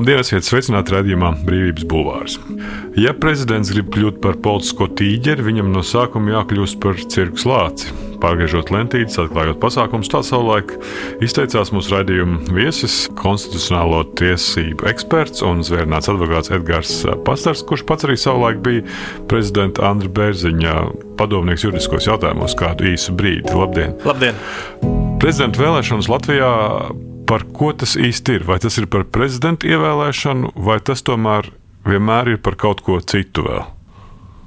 Labdien, esiet sveicināti redzējumā Brīvības Bulvārs. Ja prezidents grib kļūt par politisko tīģeri, viņam no sākuma jākļūst par cirkus lāci. Pārgriežot lentītes, atklājot pasākumus, tā savulaik izteicās mūsu raidījuma viesis, konstitucionālo tiesību eksperts un zvērnāts advokāts Edgars Pastars, kurš pats arī savulaik bija prezidenta Andra Bērziņa padomnieks juridiskos jautājumos kādu īsu brīdi. Labdien! Labdien. Prezidenta vēlēšanas Latvijā par ko tas īsti ir? Vai tas ir par prezidenta ievēlēšanu, vai tas tomēr vienmēr ir par kaut ko citu vēl?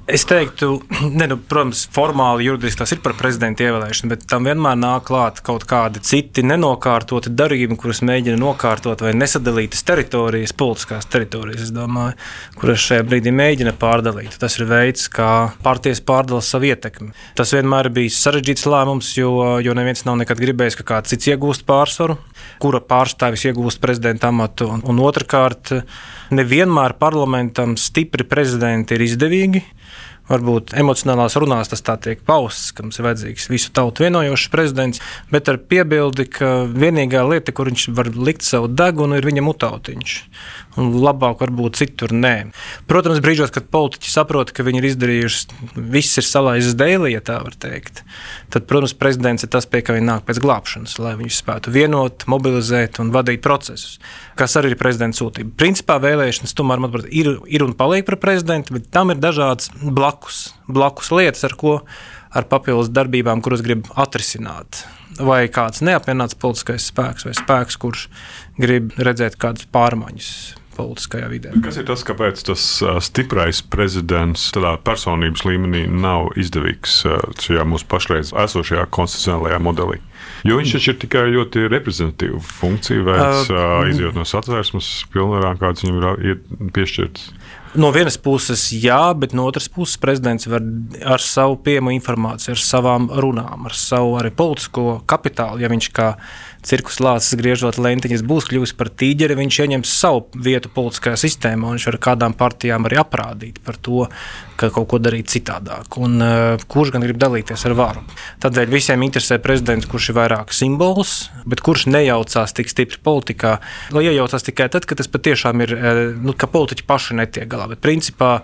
Es teiktu, ne, nu, protams, formāli juridiski tas ir par prezidenta ievēlēšanu, bet tam vienmēr nāk klāt kaut kādi citi nenokārtoti darījumi, kurus mēģina nokārtot vai nesadalītas teritorijas, politiskās teritorijas, domāju, kuras šajā brīdī mēģina pārdalīt. Tas ir veids, kā partijas pārdala savu ietekmi. Tas vienmēr bijis sarežģīts lēmums, jo, jo neviens nav nekad gribējis, ka kāds cits iegūst pārsvaru, kura pārstāvis iegūst prezidenta amatu. Un, un otrkārt, nevienmēr parlamentam stipri prezidenti ir izdevīgi varbūt emocionālās runās tas tā tiek pausts, ka mums ir vajadzīgs visu tautu vienojošs prezidents, bet ar piebildi, ka vienīgā lieta, kur viņš var likt savu degunu, ir viņa mutautiņš labāk varbūt citur nē. Protams, brīžos, kad politiķi saprot, ka viņi ir izdarījuši, viss ir salaizis dēlī, ja tā var teikt, tad, protams, prezidents ir tas, pie kā viņi nāk pēc glābšanas, lai viņi spētu vienot, mobilizēt un vadīt procesus, kas arī ir prezidenta sūtība. Principā vēlēšanas tomēr, manuprāt, ir, ir un paliek par prezidentu, bet tam ir dažādas blakus, blakus lietas, ar ko ar papildus darbībām, kuras grib atrisināt. Vai kāds neapvienots politiskais spēks, vai spēks, kurš grib redzēt kādas pārmaiņas politiskajā vidē. Kas ir tas, kāpēc tas stiprais prezidents tādā personības līmenī nav izdevīgs šajā mūsu pašreiz esošajā konstitucionālajā modelī? Jo viņš taču ir tikai ļoti reprezentatīva funkcija, veids uh, izjūt no satvērsmes pilnvarām, kādas viņam ir piešķirtas. No vienas puses, jā, bet no otras puses, prezidents var ar savu pieejamu informāciju, ar savām runām, ar savu arī politisko kapitālu, ja viņš kā cirkus lācis griežot lentiņas, būs kļuvis par tīģeri, viņš ieņems savu vietu politiskajā sistēmā, un viņš ar kādām partijām arī aprādīt par to, ka kaut ko darīt citādāk, un uh, kurš gan grib dalīties ar varu. Tādēļ visiem interesē prezidents, kurš ir vairāk simbols, bet kurš nejaucās tik stipri politikā, lai iejaucās tikai tad, kad tas patiešām ir, uh, nu, ka politiķi paši netiek galā. Bet principā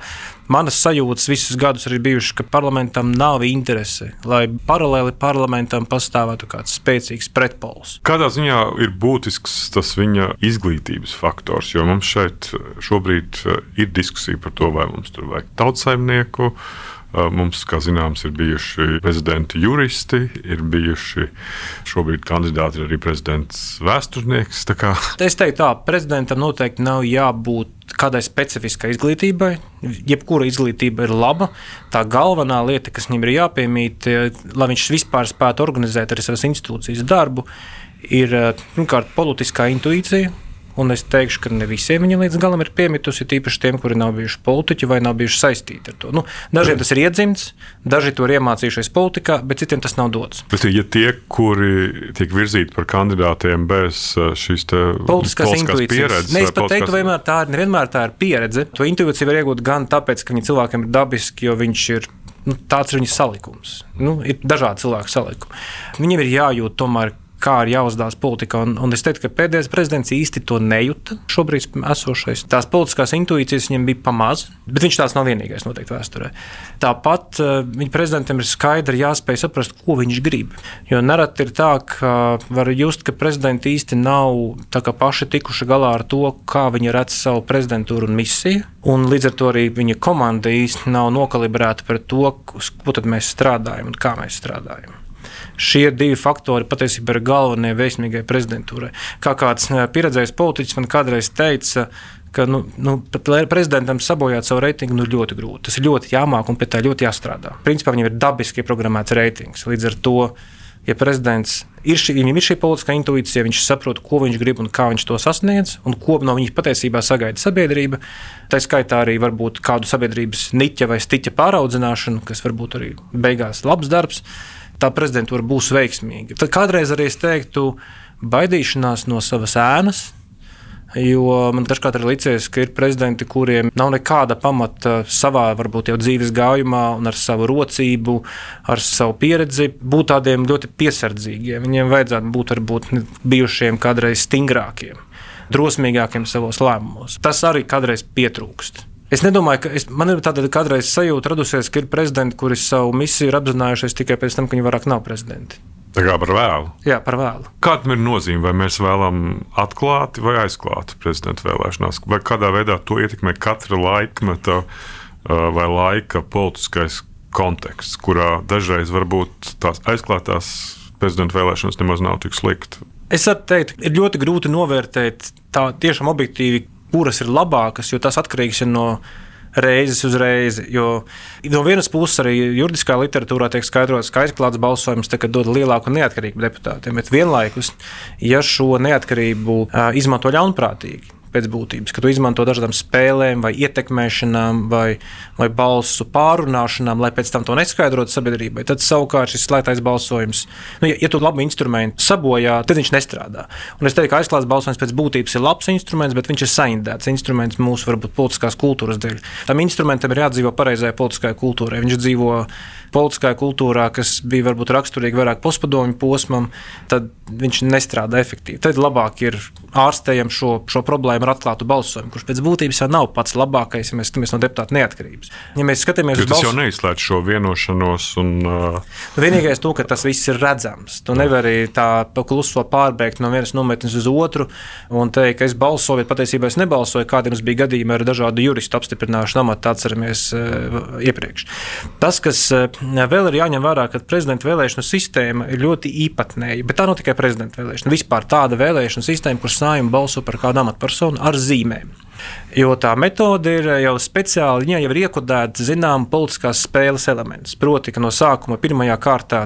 manas sajūtas visus gadus ir bijušas, ka parlamentam nav interese, lai paralēli parlamentam pastāvētu kāds spēcīgs pretpols. Kādā ziņā ir būtisks tas viņa izglītības faktors, jo mums šeit šobrīd eh, ir diskusija par to, vai mums tur vajag tautsaimnieku. Eh, mums, kā zināms, ir bijuši prezidenti juristi, ir bijuši šobrīd kandidāti arī prezidents vēsturnieks. Es teiktu, tā prezidentam noteikti nav jābūt kādai specifiskai izglītībai. Jebkura izglītība ir laba. Tā galvenā lieta, kas viņam ir jāpiemīt, lai viņš vispār spētu organizēt arī savas institūcijas darbu, ir pirmkārt politiskā intuīcija Un es teikšu, ka ne visiem viņa līdz galam ir piemitusi, tīpaši tiem, kuri nav bijuši politiķi vai nav bijuši saistīti ar to. Nu, dažiem tas ir iedzimts, daži to ir iemācījušies politikā, bet citiem tas nav dots. Bet, ja tie, kuri tiek virzīti par kandidātiem bez uh, šīs politiskās, politiskās pieredzes, ne, es pat teiktu, vienmēr tā ir, nevienmēr tā ir pieredze. To intuīciju var iegūt gan tāpēc, ka viņi cilvēkiem ir dabiski, jo viņš ir nu, tāds ir viņa salikums. Nu, ir dažādi cilvēku salikumi. Viņiem ir jājūt tomēr kā ir jāuzdās politika. Un, un es teiktu, ka pēdējais prezidents īsti to nejūta. Šobrīd esošais tās politiskās intuīcijas viņam bija pamaz, bet viņš tās nav vienīgais noteikti vēsturē. Tāpat uh, viņa prezidentam ir skaidri jāspēj saprast, ko viņš grib. Jo nereti ir tā, ka var just, ka prezidenti īsti nav paši tikuši galā ar to, kā viņi redz savu prezidentūru un misiju. Un līdz ar to arī viņa komanda īsti nav nokalibrēta par to, uz ko mēs strādājam un kā mēs strādājam. Šie divi faktori patiesībā ir galvenie veiksmīgai prezidentūrai. Kā kāds eh, pieredzējis politiķis man kādreiz teica, ka nu, nu, pat prezidentam sabojāt savu reitingu nu, ļoti grūti. Tas ir ļoti jāmāk un pie tā ļoti jāstrādā. Principā viņam ir dabiski programmēts reitings. Līdz ar to, ja prezidents ir, šī, viņam ir šī politiskā intuīcija, viņš saprot, ko viņš grib un kā viņš to sasniedz, un ko no viņa patiesībā sagaida sabiedrība. Tā skaitā arī varbūt kādu sabiedrības niķa vai stiķa pāraudzināšanu, kas varbūt arī beigās labs darbs tā prezidentūra būs veiksmīga. Tad kādreiz arī es teiktu, baidīšanās no savas ēnas. Jo man dažkārt ir licies, ka ir prezidenti, kuriem nav nekāda pamata savā, varbūt jau dzīves gājumā, un ar savu rocību, ar savu pieredzi, būt tādiem ļoti piesardzīgiem. Viņiem vajadzētu būt varbūt bijušiem kādreiz stingrākiem. drosmīgākiem savos lēmumos. Tas arī kādreiz pietrūkst. Es nedomāju, ka es, man ir tāda kādreiz sajūta radusies, ka ir prezidenti, kuri savu misiju ir apzinājušies tikai pēc tam, ka viņi vairāk nav prezidenti. Tā kā par vēlu. Jā, par vēlu. Kāda ir nozīme, vai mēs vēlamies atklāti vai aizklāti prezidenta vēlēšanās, vai kādā veidā to ietekmē katra laikmeta vai laika politiskais konteksts, kurā dažreiz varbūt tās aizklātās prezidenta vēlēšanas nemaz nav tik slikti. Es varu teikt, ir ļoti grūti novērtēt tā tiešām objektīvi, kuras ir labākas, jo tas atkarīgs no reizes uz reizi. Jo no vienas puses arī juridiskā literatūrā tiek skaidrots, ka aizklāts balsojums dod lielāku neatkarību deputātiem, bet vienlaikus, ja šo neatkarību izmanto ļaunprātīgi, pēc būtības, ka tu izmanto dažādām spēlēm, vai ietekmēšanām, vai, vai balsu pārunāšanām, lai pēc tam to neskaidrotu sabiedrībai. Tad savukārt šis slēgtais balsojums, nu, ja, ja tu labi instrumentu sabojā, tad viņš nestrādā. Un es teiktu, ka aizklāts balsojums pēc būtības ir labs instruments, bet viņš ir saindēts instruments mūsu varbūt politiskās kultūras dēļ. Tam instrumentam ir jādzīvo pareizajā politiskajā kultūrā. Viņš dzīvo politiskajā kultūrā, kas bija varbūt raksturīgi vairāk postpadomju posmam, tad viņš nestrādā efektīvi. Tad labāk ir ārstējam šo, šo problēmu ar atklātu balsojumu, kurš pēc būtības jau nav pats labākais, ja mēs skatāmies no deputāta neatkarības. Ja mēs skatāmies uz balsu, tas jau neizslēdz šo vienošanos. Un, uh... Nu, vienīgais to, ka tas viss ir redzams. Tu nevari tā kluso pārbēgt no vienas nometnes uz otru un teikt, ka es balsoju, bet patiesībā es nebalsoju. Kādiem bija gadījumi ar dažādu juristu apstiprināšanu amatu, atceramies uh, iepriekš. Tas, kas uh, Vēl ir jāņem vērā, ka prezidenta vēlēšanu sistēma ir ļoti īpatnēja. Bet tā nav tikai prezidenta vēlēšana. Vispār tāda vēlēšana sistēma, kur sājuma balso par kādu amatpersonu ar zīmēm. Jo tā metode ir jau speciāli, viņai jau ir iekodēta zināma politiskās spēles elements. Proti, ka no sākuma pirmajā kārtā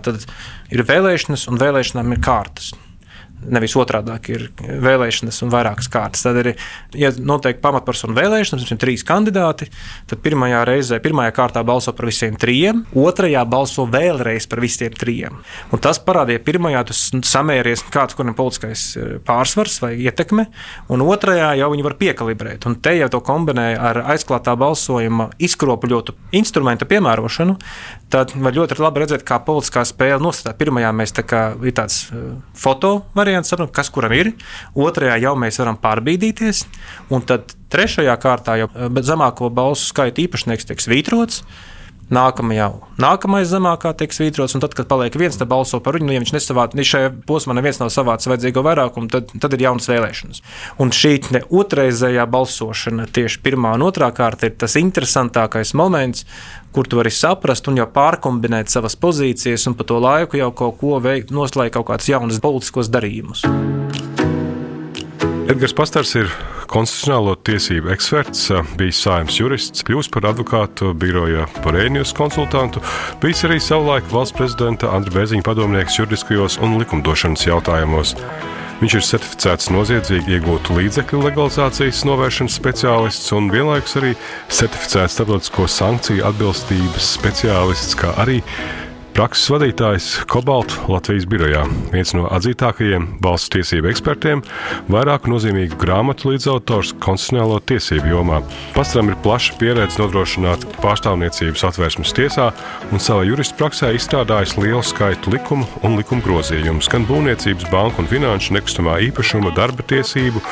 ir vēlēšanas un vēlēšanām ir kārtas nevis otrādi ir vēlēšanas un vairākas kārtas. Tad ir, ja notiek pamatpersonu vēlēšanas, mums ir trīs kandidāti, tad pirmajā reizē, pirmajā kārtā balso par visiem trijiem, otrajā balso vēlreiz par visiem trijiem. Un tas parādīja, pirmajā tas samēries kāds, kuram ir politiskais e, pārsvars vai ietekme, un otrajā jau viņi var piekalibrēt. Un te jau to kombinē ar aizklātā balsojuma izkropļotu instrumentu piemērošanu, tad var ļoti labi redzēt, kā politiskā spēle nostāja. Pirmajā mēs tā kā ir tāds e, foto variants variants, saprotam, kas kuram ir. Otrajā jau mēs varam pārbīdīties, un tad trešajā kārtā jau eh, zemāko balsu skaita īpašnieks tiek svītrots. Nākamajā, nākamais zemākā tiek svītrots, un tad, kad paliek viens, tad balso par viņu. Nu, ja viņš nesavāc, ja šajā posmā neviens nav savācis vajadzīgo vairākumu, tad, tad ir jaunas vēlēšanas. Un šī otrreizējā balsošana, tieši pirmā un otrā kārta, ir tas interesantākais moments, kur tu vari saprast un jau pārkombinēt savas pozīcijas, un pa to laiku jau kaut ko veikt, noslēgt kaut kādus jaunus politiskos darījumus. Edgars Pastars ir konstitucionālo tiesību eksperts, bijis saimnes jurists, kļūst par advokātu biroja Porēnijas konsultantu, bijis arī savulaik valsts prezidenta Andra Bēziņa padomnieks juridiskajos un likumdošanas jautājumos. Viņš ir certificēts noziedzīgi iegūtu līdzekļu legalizācijas novēršanas speciālists un vienlaikus arī certificēts starptautisko sankciju atbilstības speciālists, kā arī Prakses vadītājs Kobalt Latvijas birojā, viens no atzītākajiem valsts tiesību ekspertiem, vairāku nozīmīgu grāmatu līdzautors konstitucionālo tiesību jomā. Pastram ir plaša pieredze nodrošināt pārstāvniecības atvērsmes tiesā un savā juristu praksē izstrādājis lielu skaitu likumu un likuma grozījumus gan būvniecības, banku un finanšu nekustamā īpašuma, darba tiesību,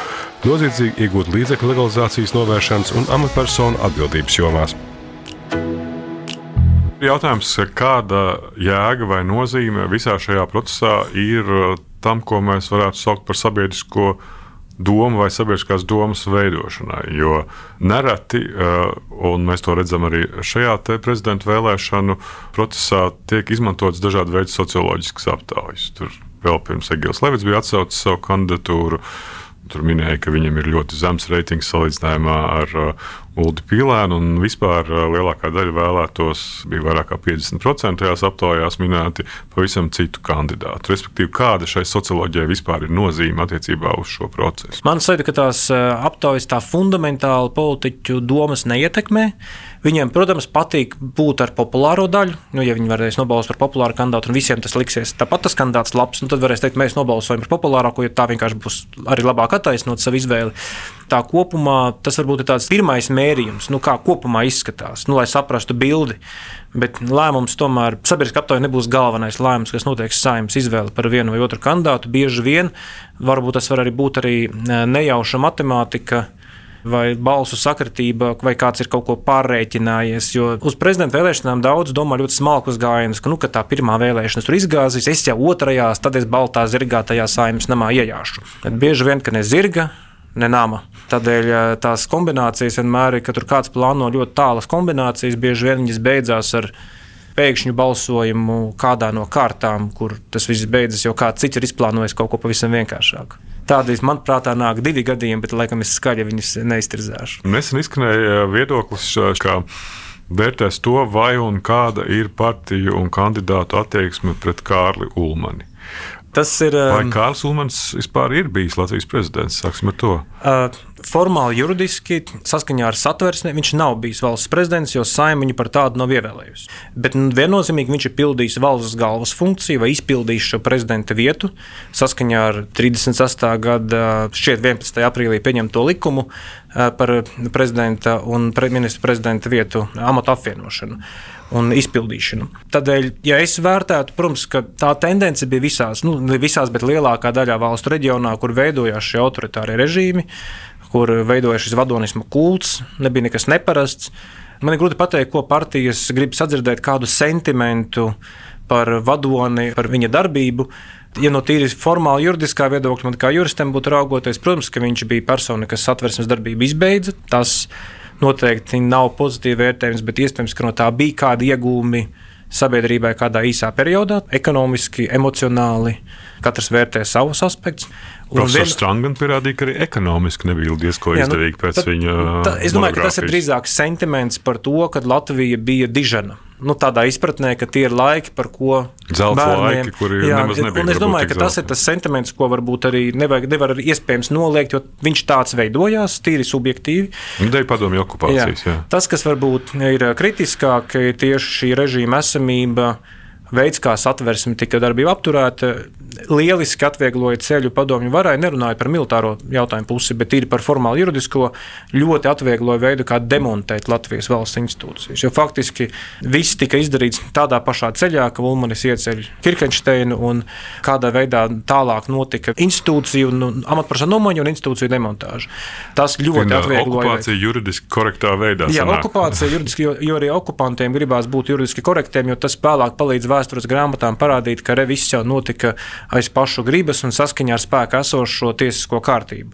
noziedzīgi iegūt līdzekļu legalizācijas novēršanas un amatpersonu atbildības jomās. Jautājums, kāda jēga vai nozīme visā šajā procesā ir uh, tam, ko mēs varētu saukt par sabiedrisko domu vai sabiedriskās domas veidošanai. Jo nereti, uh, un mēs to redzam arī šajā prezidenta vēlēšanu procesā, tiek izmantotas dažādi veidi socioloģiskas aptaujas. Tur vēl pirms Egils Levits bija atsaucis savu kandidatūru. Tur minēja, ka viņam ir ļoti zems reitings salīdzinājumā ar uh, Uldi Pīlēnu, un vispār lielākā daļa vēlētos, bija vairāk kā 50% tajās aptaujās minēti pavisam citu kandidātu. Respektīvi, kāda šai socioloģijai vispār ir nozīme attiecībā uz šo procesu? Man liekas, ka tās aptaujas tā fundamentāli politiķu domas neietekmē. Viņiem, protams, patīk būt ar populāro daļu. Nu, ja viņi varēs nobalsot par populāru kandidātu, un visiem tas liksies tāpat tas kandidāts labs, nu, tad varēs teikt, mēs nobalsojam par populārāko, jo tā vienkārši būs arī labāk attaisnot savu izvēli. tā kopumā tas varbūt ir tāds pirmais mērījums, nu, kā kopumā izskatās, nu, lai saprastu bildi. Bet lēmums tomēr sabiedriskā aptaujā nebūs galvenais lēmums, kas noteiks saimnes izvēli par vienu vai otru kandidātu. Bieži vien varbūt tas var arī būt arī nejauša matemātika vai balsu sakritība, vai kāds ir kaut ko pārreķinājies. Jo uz prezidenta vēlēšanām daudz domā ļoti smalkus gājienus, ka, nu, ka tā pirmā vēlēšana tur izgāzīs, es jau otrajās, tad es baltā zirgā tajā saimnes namā iejāšu. Bet bieži vien, ka ne zirga, ne nama. Tādēļ tās kombinācijas vienmēr ir, ka tur kāds plāno ļoti tālas kombinācijas, bieži vien viņas beidzās ar pēkšņu balsojumu kādā no kārtām, kur tas viss beidzas, jo kāds cits ir izplānojis kaut ko pavisam vienkāršāku. Tādi, manuprāt, nāk divi gadījumi, bet laikam es skaļi viņus neiztirzēšu. Nesen izskanēja viedoklis, ka vērtēs to, vai un kāda ir partiju un kandidātu attieksme pret Kārli Ulmani. Tas ir. Vai um, Kārls Ulmans vispār ir bijis Latvijas prezidents? Sāksim ar to. Uh, formāli, juridiski, saskaņā ar satversmi, viņš nav bijis valsts prezidents, jo saima viņu par tādu nav ievēlējusi. Bet nu, viennozīmīgi viņš ir pildījis valsts galvas funkciju vai izpildījis šo prezidenta vietu saskaņā ar 36. gada, šķiet, 11. aprīlī pieņemto likumu uh, par prezidenta un ministra prezidenta vietu amatu apvienošanu un izpildīšanu. Tādēļ, ja es vērtētu, protams, tā tendence bija visās, nu, visās, bet lielākā daļā valstu reģionā, kur veidojās šie autoritārie režīmi, kur veidojās šis vadonisma kults, nebija nekas neparasts. Man ir grūti pateikt, ko partijas grib sadzirdēt, kādu sentimentu par vadoni, par viņa darbību. Ja no tīri formāli juridiskā viedokļa, man kā juristam būtu raugoties, protams, ka viņš bija persona, kas satversmes darbību izbeidza. Tas noteikti nav pozitīvi vērtējums, bet iespējams, ka no tā bija kādi iegūmi sabiedrībai kādā īsā periodā, ekonomiski, emocionāli. Katrs vērtē savus aspektus. Profesors vien... Strangans pierādīja, ka arī ekonomiski nebija diezko izdevīgi pēc tad, viņa. Tā, es domāju, ka tas ir drīzāk sentiments par to, ka Latvija bija dižana nu, tādā izpratnē, ka tie ir laiki, par ko zelta laiki, kuri jā, nemaz nebija. Es domāju, ka tas ir tas sentiments, ko varbūt arī nevajag, nevar arī iespējams noliegt, jo viņš tāds veidojās, tīri subjektīvi. Dēļ padomju okupācijas. Jā. Jā. Tas, kas varbūt ir kritiskāk, ir tieši šī režīma esamība veids, kā satversme tika darbība apturēta, lieliski atviegloja ceļu padomju varai, nerunājot par militāro jautājumu pusi, bet ir par formālu juridisko, ļoti atviegloja veidu, kā demontēt Latvijas valsts institūcijas. Jo faktiski viss tika izdarīts tādā pašā ceļā, ka Ulmanis ieceļ Kirkensteinu un kādā veidā tālāk notika institūciju un amatpersonu nomaiņa un institūciju demontāža. Tas ļoti un, atviegloja. Okupācija juridiski korektā veidā. Jā, sanāk. okupācija juridiski, jo, jo arī okupantiem gribās būt juridiski korektiem, jo tas vēlāk palīdz vēsturē vēstures grāmatām parādīt, ka viss jau notika aiz pašu gribas un saskaņā ar spēku esošo tiesisko kārtību,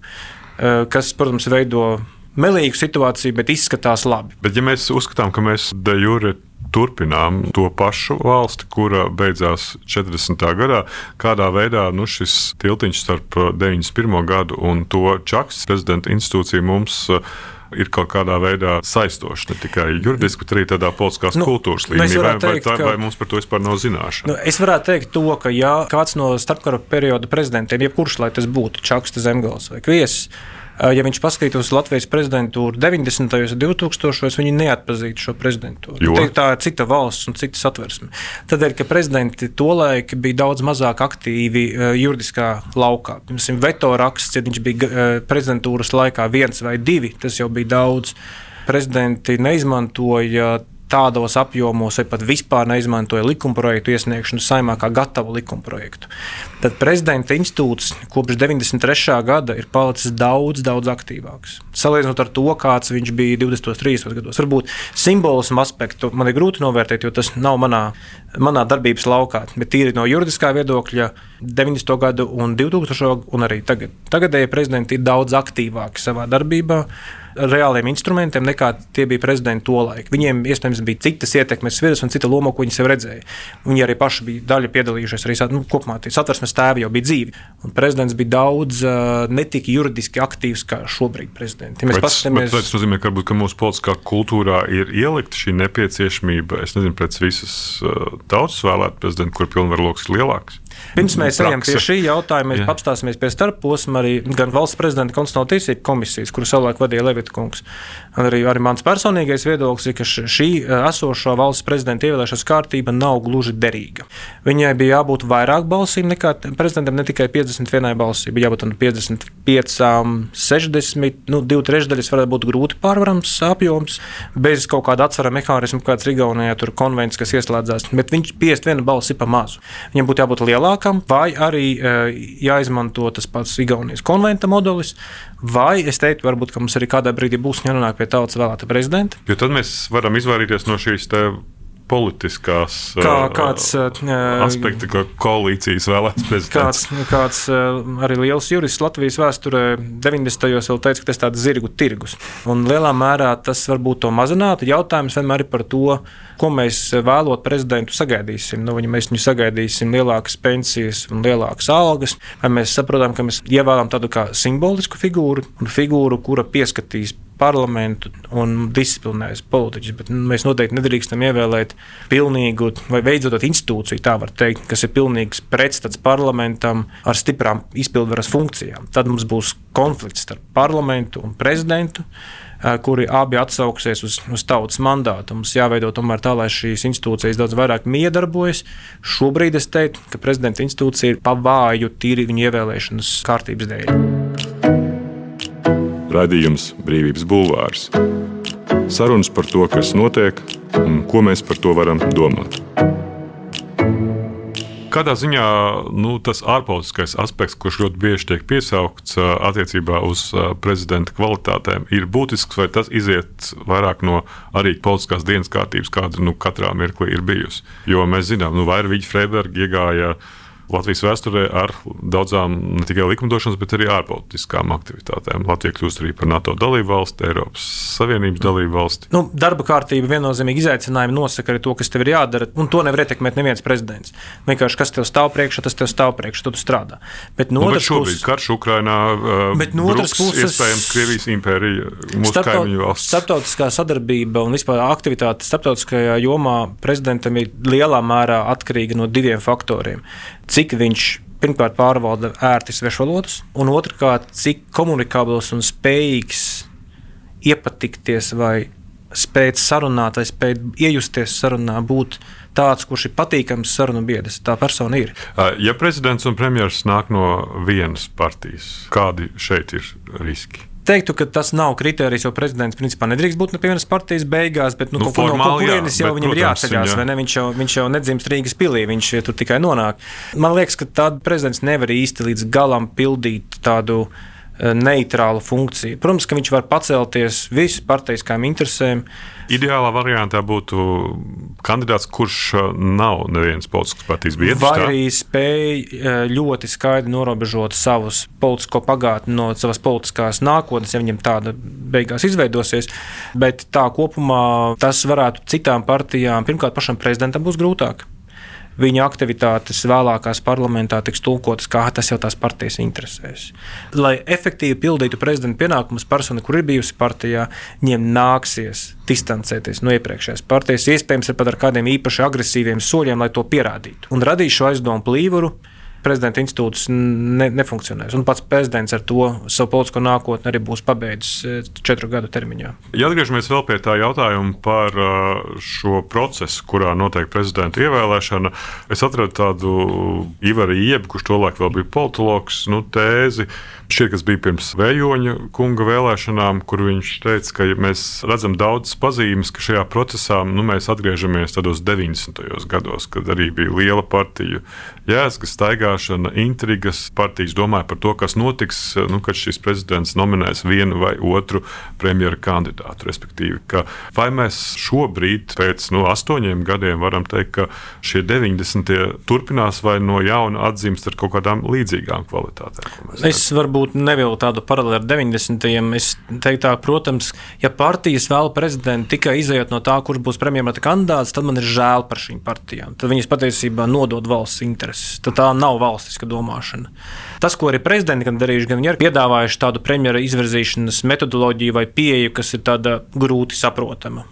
eh, kas, protams, veido melīgu situāciju, bet izskatās labi. Bet, ja mēs uzskatām, ka mēs de jure turpinām to pašu valsti, kura beidzās 40. gadā, kādā veidā nu, šis tiltiņš starp 91. gadu un to Čakas prezidenta institūciju mums uh, ir kaut kādā veidā saistošs ne tikai juridiski, bet arī tādā politiskās nu, kultūras nu, līmenī. Vai, teikt, vai, tā, ka, vai mums par to vispār nav zināšana? Nu, es varētu teikt, to, ka ja kāds no starpkara perioda prezidentiem, jebkurš lai tas būtu Čakste Zemgals vai Kviesis, ja viņš paskatītos Latvijas prezidentūru 90. un 2000. viņi neatpazītu šo prezidentūru. Jo? Tā ir cita valsts un cita satversme. Tādēļ, ka prezidenti tolaik bija daudz mazāk aktīvi eh, juridiskā laukā. Piemēram, veto raksts, ja viņš bija eh, prezidentūras laikā viens vai divi, tas jau bija daudz. Prezidenti neizmantoja tādos apjomos, vai pat vispār neizmantoja likumprojektu iesniegšanu saimā kā gatavu likumprojektu. Tad prezidenta institūts kopš 93. gada ir palicis daudz, daudz aktīvāks. Salīdzinot ar to, kāds viņš bija 20. un 30. gados. Varbūt simbolismu aspektu man ir grūti novērtēt, jo tas nav manā, manā darbības laukā. Bet tīri no juridiskā viedokļa 90. gadu un 2000. un arī tagad. Tagadēji prezidenti ir daudz aktīvāki savā darbībā reāliem instrumentiem, nekā tie bija prezidenti to laiku. Viņiem iespējams bija citas ietekmes sviras un cita loma, ko viņi sev redzēja. Viņi arī paši bija daļa piedalījušies arī nu, kopumā. Satversmes tēvi jau bija dzīvi. Un prezidents bija daudz netik juridiski aktīvs kā šobrīd prezidents. Ja paskatāmies... Tas nozīmē, ka, varbūt, ka mūsu politiskā kultūrā ir ielikta šī nepieciešamība, es nezinu, pēc visas tautas vēlēt prezidentu, kur pilnvarloks ir lielāks. Pirms mēs ejam pie šī jautājuma, mēs apstāsimies pie starposma arī gan valsts prezidenta konstitucionāla tiesību komisijas, kuru savulaik vadīja Levita kungs. Arī, arī mans personīgais viedoklis ir, ka šī esošā valsts prezidenta ievēlēšanas kārtība nav gluži derīga. Viņai bija jābūt vairāk balsīm nekā prezidentam, ne tikai 51 balsī, bija jābūt 55, 60, nu, 2 trešdaļas varētu būt grūti pārvarams apjoms, bez kaut kāda atsvara mehānisma, kāds Rigaunijā tur konvencijas, kas ieslēdzās. Bet viņš 51 balss ir pa mazu. Viņam būtu jābūt lielākam, vai arī jāizmanto tas pats Igaunijas konventa modelis, vai es teiktu, varbūt, ka mums arī kādā brīdī būs jānonāk pie tautas vēlēta prezidenta. Jo tad mēs varam izvairīties no šīs politiskās kā, kāds, aspekti, ko koalīcijas vēlēts prezidents. Kāds, kāds arī liels jurists Latvijas vēsturē 90. gados vēl teica, ka tas ir tāds zirgu tirgus. Un lielā mērā tas varbūt to mazinātu. Jautājums vienmēr ir par to, ko mēs vēlot prezidentu sagaidīsim. Nu, viņa, mēs viņu sagaidīsim lielākas pensijas un lielākas algas, vai mēs saprotam, ka mēs ievēlam tādu kā simbolisku figūru figūru, kura pieskatīs parlamentu un disciplinēs politiķus. Bet nu, mēs noteikti nedrīkstam ievēlēt pilnīgu vai veidot institūciju, tā var teikt, kas ir pilnīgs pretstats parlamentam ar stiprām izpildvaras funkcijām. Tad mums būs konflikts starp parlamentu un prezidentu kuri abi atsauksies uz, uz tautas mandātu. Mums jāveido tomēr tā, lai šīs institūcijas daudz vairāk miedarbojas. Šobrīd es teiktu, ka prezidenta institūcija ir pavāju tīri viņa ievēlēšanas kārtības dēļ. Radījums Brīvības Bulvārs. Sarunas par to, kas notiek un ko mēs par to varam domāt. Kādā ziņā nu, tas ārpolitiskais aspekts, kurš ļoti bieži tiek piesaukts attiecībā uz prezidenta kvalitātēm, ir būtisks, vai tas iziet vairāk no arī politiskās dienas kārtības, kāda nu, katrā mirklī ir bijusi. Jo mēs zinām, ka nu, Vairvīģa Freiberga iegāja Latvijas vēsturē ar daudzām ne tikai likumdošanas, bet arī ārpolitiskām aktivitātēm. Latvija kļūst arī par NATO dalību valsti, Eiropas Savienības dalību valsti. Nu, darba kārtība viennozīmīgi izaicinājumi nosaka arī to, kas tev ir jādara, un to nevar ietekmēt neviens prezidents. Vienkārši kas tev stāv priekšā, tas tev stāv priekšā, tu strādā. Bet no nu, otras puses, karš Ukrainā, uh, bet no otras puses, iespējams, Krievijas impērija, mūsu starptaut, kaimiņu valsts. Starptautiskā sadarbība un vispār aktivitāte starptautiskajā jomā prezidentam ir lielā mērā atkarīga no diviem faktoriem cik viņš pirmkārt pārvalda ērti svešvalodas, un otrkārt, cik komunikabls un spējīgs iepatikties vai spēt sarunāt, vai spēt iejusties sarunā, būt tāds, kurš ir patīkams sarunu biedrs. Tā persona ir. Ja prezidents un premjerministrs nāk no vienas partijas, kādi šeit ir riski? Teiktu, ka tas nav kriterijs, jo prezidents principā nedrīkst būt no vienas partijas beigās, bet nu, nu, kaut, no kaut kurienes jau bet, viņam ir jāceļās. Jā. Ne? Viņš, jau, viņš jau nedzimst Rīgas pilī, viņš tur tikai nonāk. Man liekas, ka tāds prezidents nevar īsti līdz galam pildīt tādu eh, neitrālu funkciju. Protams, ka viņš var pacelties visas partijaskām interesēm. Ideālā variantā būtu kandidāts, kurš uh, nav nevienas politiskas partijas biedrs. Vai arī spēj uh, ļoti skaidri norobežot savus politisko pagātni no savas politiskās nākotnes, ja viņam tāda beigās izveidosies. Bet tā kopumā tas varētu citām partijām, pirmkārt, pašam prezidentam būs grūtāk viņa aktivitātes vēlākās parlamentā tiks tulkotas, kā tas jau tās partijas interesēs. Lai efektīvi pildītu prezidenta pienākumus, persona, kur ir bijusi partijā, viņiem nāksies distancēties no iepriekšējās partijas, iespējams, pat ar kādiem īpaši agresīviem soļiem, lai to pierādītu. Un radīt šo aizdomu plīvuru prezidenta institūts ne, nefunkcionēs. Un pats prezidents ar to savu politisko nākotni arī būs pabeidzis e, četru gadu termiņā. Ja atgriežamies vēl pie tā jautājuma par e, šo procesu, kurā notiek prezidenta ievēlēšana, es atradu tādu Ivaru Iebu, kurš tolaik vēl bija politologs, nu, tēzi Šie, kas bija pirms Vējoņa kunga vēlēšanām, kur viņš teica, ka mēs redzam daudzas pazīmes, ka šajā procesā nu, mēs atgriežamies tādos 90. gados, kad arī bija liela partiju jēzga, staigāšana, intrigas. Partijas domāja par to, kas notiks, nu, kad šis prezidents nominēs vienu vai otru premjera kandidātu. Respektīvi, vai mēs šobrīd, pēc nu, astoņiem gadiem, varam teikt, ka šie 90. turpinās vai no jauna atzīst ar kaut kādām līdzīgām kvalitātēm? Es varbūt varbūt nevilku tādu paralēli ar 90. Es teiktu, tā, protams, ja partijas vēl prezidentu tikai izējot no tā, kurš būs premjerministra kandidāts, tad man ir žēl par šīm partijām. Tad viņas patiesībā nodod valsts intereses. Tad tā nav valstiska domāšana. Tas, ko arī prezidenti gan darījuši, gan viņi ir piedāvājuši tādu premjera izvirzīšanas metodoloģiju vai pieeju, kas ir tāda grūti saprotama.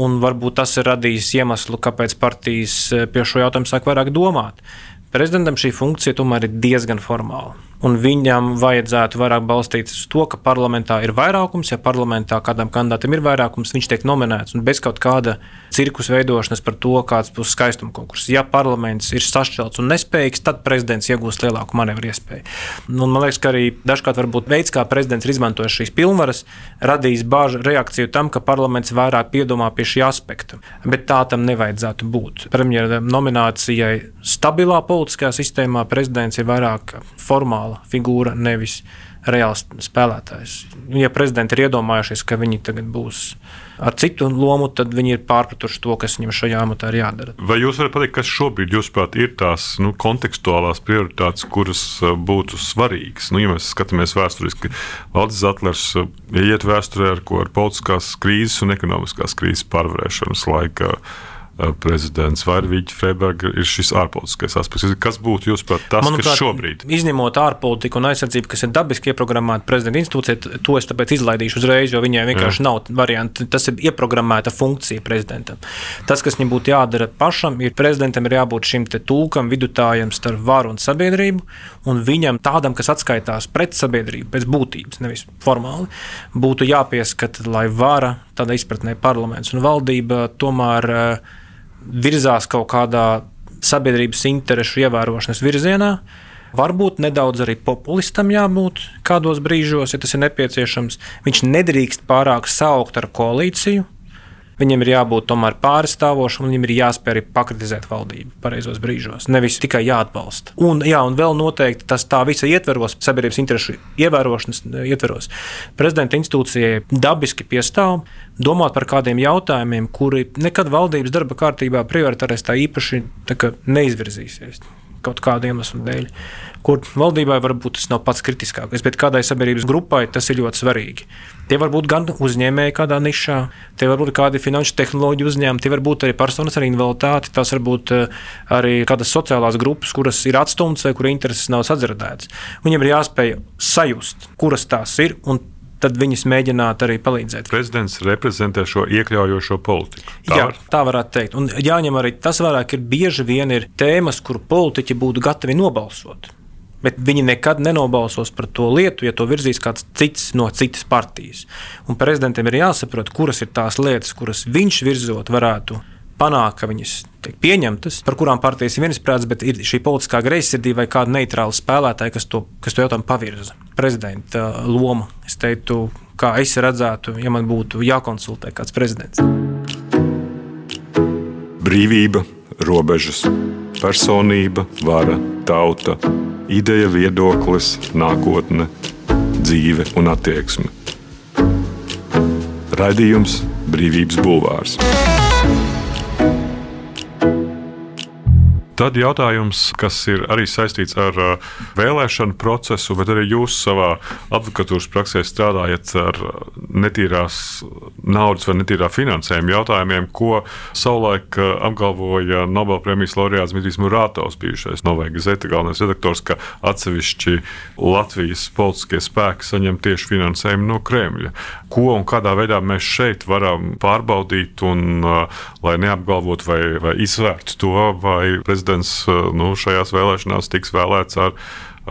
Un varbūt tas ir radījis iemeslu, kāpēc partijas pie šo jautājumu sāk vairāk domāt. Prezidentam šī funkcija tomēr ir diezgan formāla. Un viņam vajadzētu vairāk balstīties uz to, ka parlamentā ir vairākums. Ja parlamentā kādam kandidātam ir vairākums, viņš tiek nominēts un bez kaut kāda cirkus veidošanas par to, kāds būs skaistuma konkurss. Ja parlaments ir sašķelts un nespējīgs, tad prezidents iegūs lielāku manevru iespēju. Un man liekas, ka arī dažkārt veids, kā prezidents ir izmantojis šīs pilnvaras, radīs bāžu reakciju tam, ka parlaments vairāk piedomā pie šī aspekta. Bet tā tam nevajadzētu būt. Premjera nominācijai stabilā politiskajā sistēmā prezidents ir vairāk formāli reāla figūra, nevis reāls spēlētājs. Ja prezidenti ir iedomājušies, ka viņi tagad būs ar citu lomu, tad viņi ir pārpratuši to, kas viņam šajā amatā ir jādara. Vai jūs varat pateikt, kas šobrīd, jūsuprāt, ir tās nu, kontekstuālās prioritātes, kuras uh, būtu svarīgas? Nu, ja mēs skatāmies vēsturiski, Valdis Zetlers uh, iet vēsturē ar, ar politiskās krīzes un ekonomiskās krīzes pārvarēšanas laikā. Eh, prezidents vai Vīķa Freiberga ir šis ārpolitiskais aspekts. Kas būtu jūsuprāt tas, Manuprāt, kas šobrīd? Izņemot ārpolitiku un aizsardzību, kas ir dabiski ieprogrammēta prezidenta institūcija, to es tāpēc izlaidīšu uzreiz, jo viņai vienkārši Jā. nav variantu. Tas ir ieprogrammēta funkcija prezidentam. Tas, kas viņam būtu jādara pašam, ir prezidentam ir jābūt šim tulkam, vidutājam starp varu un sabiedrību, un viņam tādam, kas atskaitās pret sabiedrību pēc būtības, nevis formāli, būtu jāpieskata, lai vara, tādā izpratnē parlaments un valdība tomēr uh, virzās kaut kādā sabiedrības interesu ievērošanas virzienā. Varbūt nedaudz arī populistam jābūt kādos brīžos, ja tas ir nepieciešams. Viņš nedrīkst pārāk saukt ar koalīciju, Viņam ir jābūt tomēr pārstāvošam, un viņam ir jāspēj arī pakritizēt valdību pareizos brīžos, nevis tikai jāatbalsta. Un, jā, un vēl noteikti tas tā visa ietveros, sabiedrības interesu ievērošanas ietveros. Prezidenta institūcijai dabiski piestāv domāt par kādiem jautājumiem, kuri nekad valdības darba kārtībā prioritārēs tā īpaši tā neizvirzīsies kaut kādu iemeslu dēļ, kur valdībai varbūt tas nav pats kritiskākais, bet kādai sabiedrības grupai tas ir ļoti svarīgi. Tie var būt gan uzņēmēji kādā nišā, tie var būt kādi finanšu tehnoloģiju uzņēmumi, tie var būt arī personas ar invaliditāti, tās var būt eh, arī kādas sociālās grupas, kuras ir atstumtas vai kuru intereses nav sadzirdētas. Viņiem ir jāspēj sajust, kuras tās ir un tad viņas mēģināt arī palīdzēt. Prezidents reprezentē šo iekļaujošo politiku. Tā, Jā, var? tā varētu teikt. Un jāņem arī tas vērā, ka ir bieži vien ir tēmas, kur politiķi būtu gatavi nobalsot. Bet viņi nekad nenobalsos par to lietu, ja to virzīs kāds cits no citas partijas. Un prezidentam ir jāsaprot, kuras ir tās lietas, kuras viņš virzot varētu panākt, ka viņas tiek pieņemtas, par kurām partijas ir viensprāts, bet ir šī politiskā greizsirdība vai kāda neitrāla spēlētāja, kas to, kas to jautājumu pavirza. Prezidenta uh, loma, es teiktu, kā es redzētu, ja man būtu jākonsultē kāds prezidents. Brīvība, robežas, personība, vara, tauta, ideja, viedoklis, nākotne, dzīve un attieksme. Raidījums Brīvības Bulvārs. Tad jautājums, kas ir arī saistīts ar uh, vēlēšanu procesu, bet arī jūs savā advokatūras praksē strādājat ar netīrās naudas vai netīrā finansējuma jautājumiem, ko savulaik uh, apgalvoja Nobelpremijas laureāts Dmitrijs Murātovs, bijušais Novai Gazeta galvenais redaktors, ka atsevišķi Latvijas politiskie spēki saņem tieši finansējumu no Kremļa. Ko un kādā veidā mēs šeit varam pārbaudīt, un, uh, lai neapgalvotu vai, vai izvērtu to, vai prezidents prezidents eh, nu, šajās vēlēšanās tiks vēlēts ar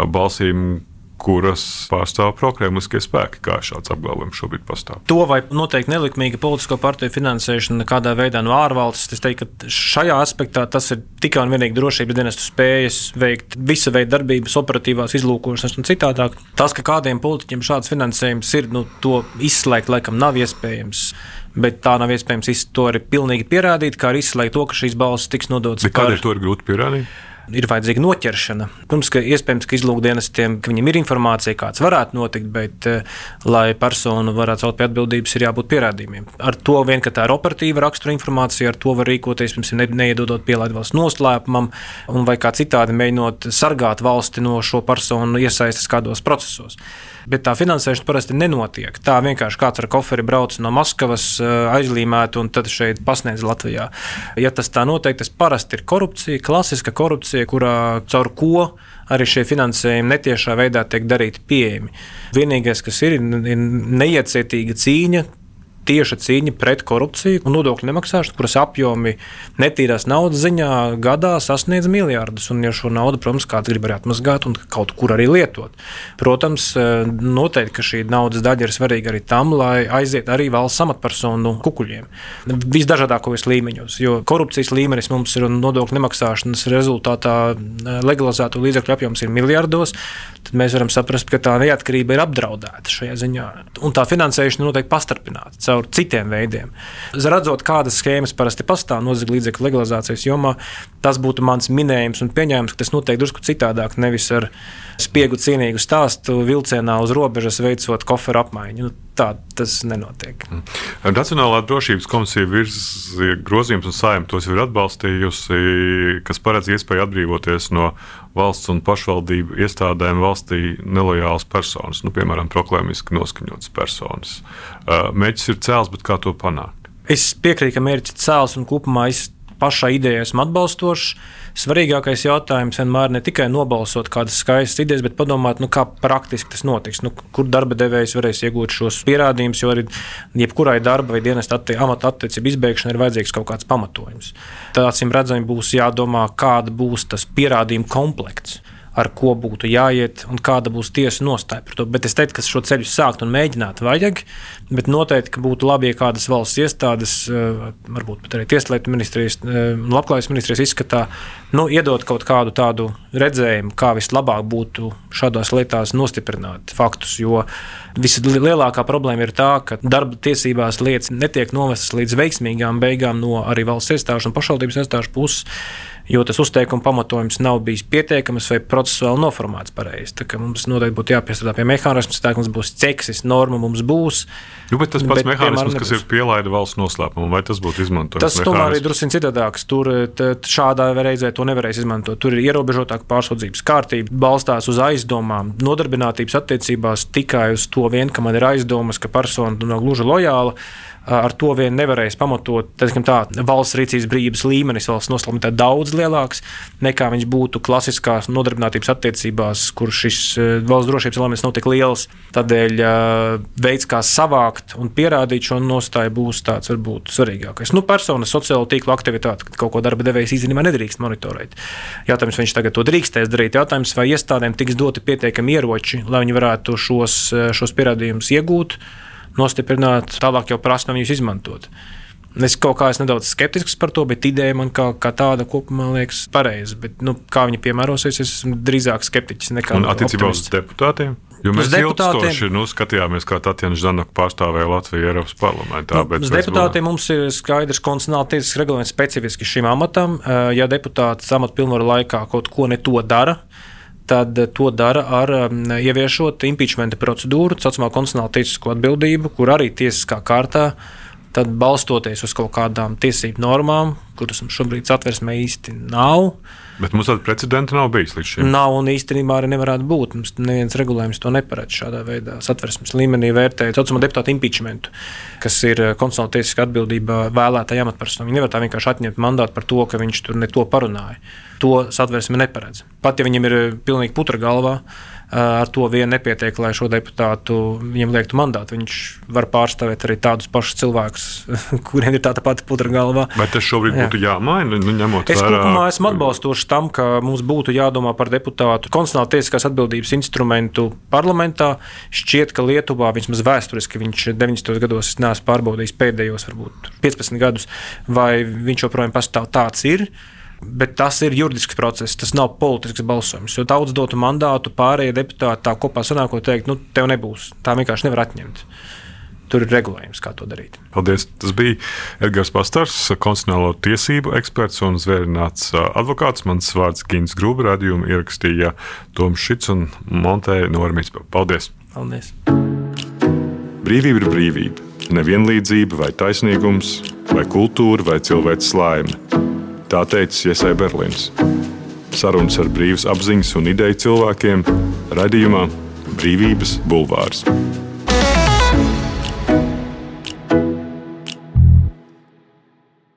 balsīm, kuras pārstāv prokremliskie spēki, kā šāds apgalvojums šobrīd pastāv. To vai noteikti nelikumīga politisko partiju finansēšana kādā veidā no ārvalstis, es teiktu, ka šajā aspektā tas ir tikai un vienīgi drošības dienestu spējas veikt visa veida darbības, operatīvās izlūkošanas un citādāk. Tas, ka kādiem politiķiem šāds finansējums ir, nu, to izslēgt laikam nav iespējams bet tā nav iespējams to arī pilnīgi pierādīt, kā arī izslēgt to, ka šīs balss tiks nodotas. Kādēļ to ir grūti pierādīt? Ir vajadzīga noķeršana. Protams, ka iespējams, ka izlūkdienestiem ka ir informācija, kāds varētu notikt, bet, eh, lai personu varētu celt pie atbildības, ir jābūt pierādījumiem. Ar to vien, ka tā ir operatīva rakstura informācija, ar to var rīkoties, pirms ne, neiedodot pielaidu valsts noslēpumam, vai kā citādi mēģinot sargāt valsti no šo personu iesaistas kādos procesos bet tā finansēšana parasti nenotiek. Tā vienkārši kāds ar koferi brauc no Maskavas, eh, aizlīmēt un tad šeit pasniedz Latvijā. Ja tas tā notiek, tas parasti ir korupcija, klasiska korupcija, kurā caur ko arī šie finansējumi netiešā veidā tiek darīti pieejami. Vienīgais, kas ir, ir neiecietīga cīņa tieša cīņa pret korupciju un nodokļu nemaksāšanu, kuras apjomi netīrās naudas ziņā gadā sasniedz miljardus. Un, ja šo naudu, protams, kāds grib arī atmazgāt un kaut kur arī lietot. Protams, noteikti, ka šī naudas daļa ir svarīga arī tam, lai aiziet arī valsts amatpersonu kukuļiem. Visdažādākajos līmeņos, jo korupcijas līmenis mums ir un nodokļu nemaksāšanas rezultātā legalizēto līdzekļu apjoms ir miljardos, tad mēs varam saprast, ka tā neatkarība ir apdraudēta šajā ziņā. Un tā finansēšana noteikti pastiprināta caur citiem veidiem. Redzot, kādas schēmas parasti pastāv nodokļu līdzekļu legalizācijas jomā, tas būtu mans minējums un pieņēmums, ka tas notiek drusku citādāk, nevis ar spiegu cienīgu stāstu vilcienā uz robežas veicot koferu apmaiņu. Nu, tā tas nenotiek. Mm. Nacionālā drošības komisija virza grozījums un saimta tos ir atbalstījusi, kas paredz iespēju atbrīvoties no valsts un pašvaldību iestādēm valstī nelojālas personas, nu, piemēram, proklēmiski noskaņotas personas. Mēģis ir cēls, bet kā to panākt? Es piekrītu, ka mērķis ir cēls un kopumā es pašā idejā esmu atbalstošs. Svarīgākais jautājums vienmēr ne tikai nobalsot kādas skaistas idejas, bet padomāt, nu, kā praktiski tas notiks. Nu, kur darba devējs varēs iegūt šos pierādījumus, jo arī jebkurai darba vai dienas atti amata attiecību izbeigšanai ir vajadzīgs kaut kāds pamatojums. Tad, acīm redzami, būs jādomā, kāda būs tas pierādījumu komplekts ar ko būtu jāiet un kāda būs tiesa nostāja par to. Bet es teiktu, ka šo ceļu sākt un mēģināt vajag, bet noteikti būtu labi, ja kādas valsts iestādes, eh, varbūt pat arī Tieslietu ministrijas eh, Labklājības ministrijas izskatā, nu, iedot kaut kādu tādu redzējumu, kā vislabāk būtu šādās lietās nostiprināt faktus. Jo vislielākā problēma ir tā, ka darba tiesībās lietas netiek novestas līdz veiksmīgām beigām no arī valsts iestāžu un pašvaldības iestāžu puses jo tas uzteikuma pamatojums nav bijis pietiekams vai procesuāli noformēts pareizi. Mums noteikti būtu jāpiestrādā pie mehānismu, tā mums būs ceksis, norma mums būs. Nu, bet tas pats bet, mehānisms, kas ir pielaida valsts noslēpumu, vai tas būtu izmantojams? Tas tomēr ir drusku citādāks. Tur šādā reizē to nevarēs izmantot. Tur ir ierobežotāka pārsūdzības kārtība, balstās uz aizdomām, nodarbinātības attiecībās tikai uz to vien, ka man ir aizdomas, ka persona nav gluži lojāla ar to vien nevarēs pamatot. Teikam, tā valsts rīcības brīvības līmenis valsts noslēpumā ir daudz lielāks nekā viņš būtu klasiskās nodarbinātības attiecībās, kur šis valsts drošības elements nav tik liels. Tādēļ veids, kā savākt un pierādīt šo nostāju, būs tāds varbūt svarīgākais. Nu, personas sociālo tīklu aktivitāte, kad kaut ko darba devējs īstenībā nedrīkst monitorēt. Jautājums, vai viņš tagad to drīkstēs darīt, jautājums, vai iestādēm tiks doti pietiekami ieroči, lai viņi varētu šos, šos pierādījumus iegūt nostiprināt, tālāk jau prasa no viņus izmantot. Es kaut kā esmu nedaudz skeptisks par to, bet ideja man kā, kā tāda kopumā liekas pareiza. Bet, nu, kā viņi piemērosies, es esmu drīzāk skeptiķis nekā attiecībā uz deputātiem. Jo mēs ilgstoši nu, skatījāmies, kā Tatjana Ždanoka pārstāvēja Latviju Eiropas parlamentā. Nu, uz deputātiem mums ir skaidrs konstitucionāli tiesisks reglaments specifiski šim amatam. Ja deputāts amatpilnvaru laikā kaut ko ne to dara, tad to dara ar um, ieviešot impeachment procedūru, saucamā konstitucionāla tiesisko atbildību, kur arī tiesiskā kārtā tad balstoties uz kaut kādām tiesību normām, kuras mums šobrīd satversmē īsti nav. Bet mums tāda precedenta nav bijis līdz šim. Nav un īstenībā arī nevarētu būt. Mums neviens regulējums to neparedz šādā veidā. Satversmes līmenī vērtējot tā saucamo deputātu impeachmentu, kas ir uh, konstitucionāla tiesiska atbildība vēlētāja amatpersonai. Viņi nevar tā vienkārši atņemt mandātu par to, ka viņš tur ne to parunāja to satversme neparedz. Pat ja viņam ir eh, pilnīgi putra galvā, eh, ar to vien nepietiek, lai šo deputātu viņam liektu mandātu. Viņš var pārstāvēt arī tādus pašus cilvēkus, kuriem ir tāda pati putra galvā. Vai tas šobrīd Jā. būtu jāmaina? Nu, es vērā... kopumā esmu atbalstošs tam, ka mums būtu jādomā par deputātu konstitucionāla tiesiskās atbildības instrumentu parlamentā. Šķiet, ka Lietuvā vismaz vēsturiski viņš 90. gados neesmu pārbaudījis pēdējos, varbūt 15 gadus, vai viņš joprojām pastāv tāds ir. Bet tas ir juridisks process, tas nav politisks balsojums. Jo daudz dotu mandātu pārējie deputāti tā kopā sanākot, teikt, nu, tev nebūs. Tā vienkārši nevar atņemt. Tur ir regulējums, kā to darīt. Paldies. Tas bija Edgars Pastars, konstitucionālo tiesību eksperts un zvērināts advokāts. Mans vārds Gins Grūba radījumu ierakstīja Toms Šits un Montēja Normīts. Paldies! Paldies! Brīvība ir brīvība. Nevienlīdzība vai taisnīgums, vai kultūra vai cilvēks laime Tā teica Iesai Berlīns. Sarunas ar brīvas apziņas un ideju cilvēkiem raidījumā Brīvības Bulvārs.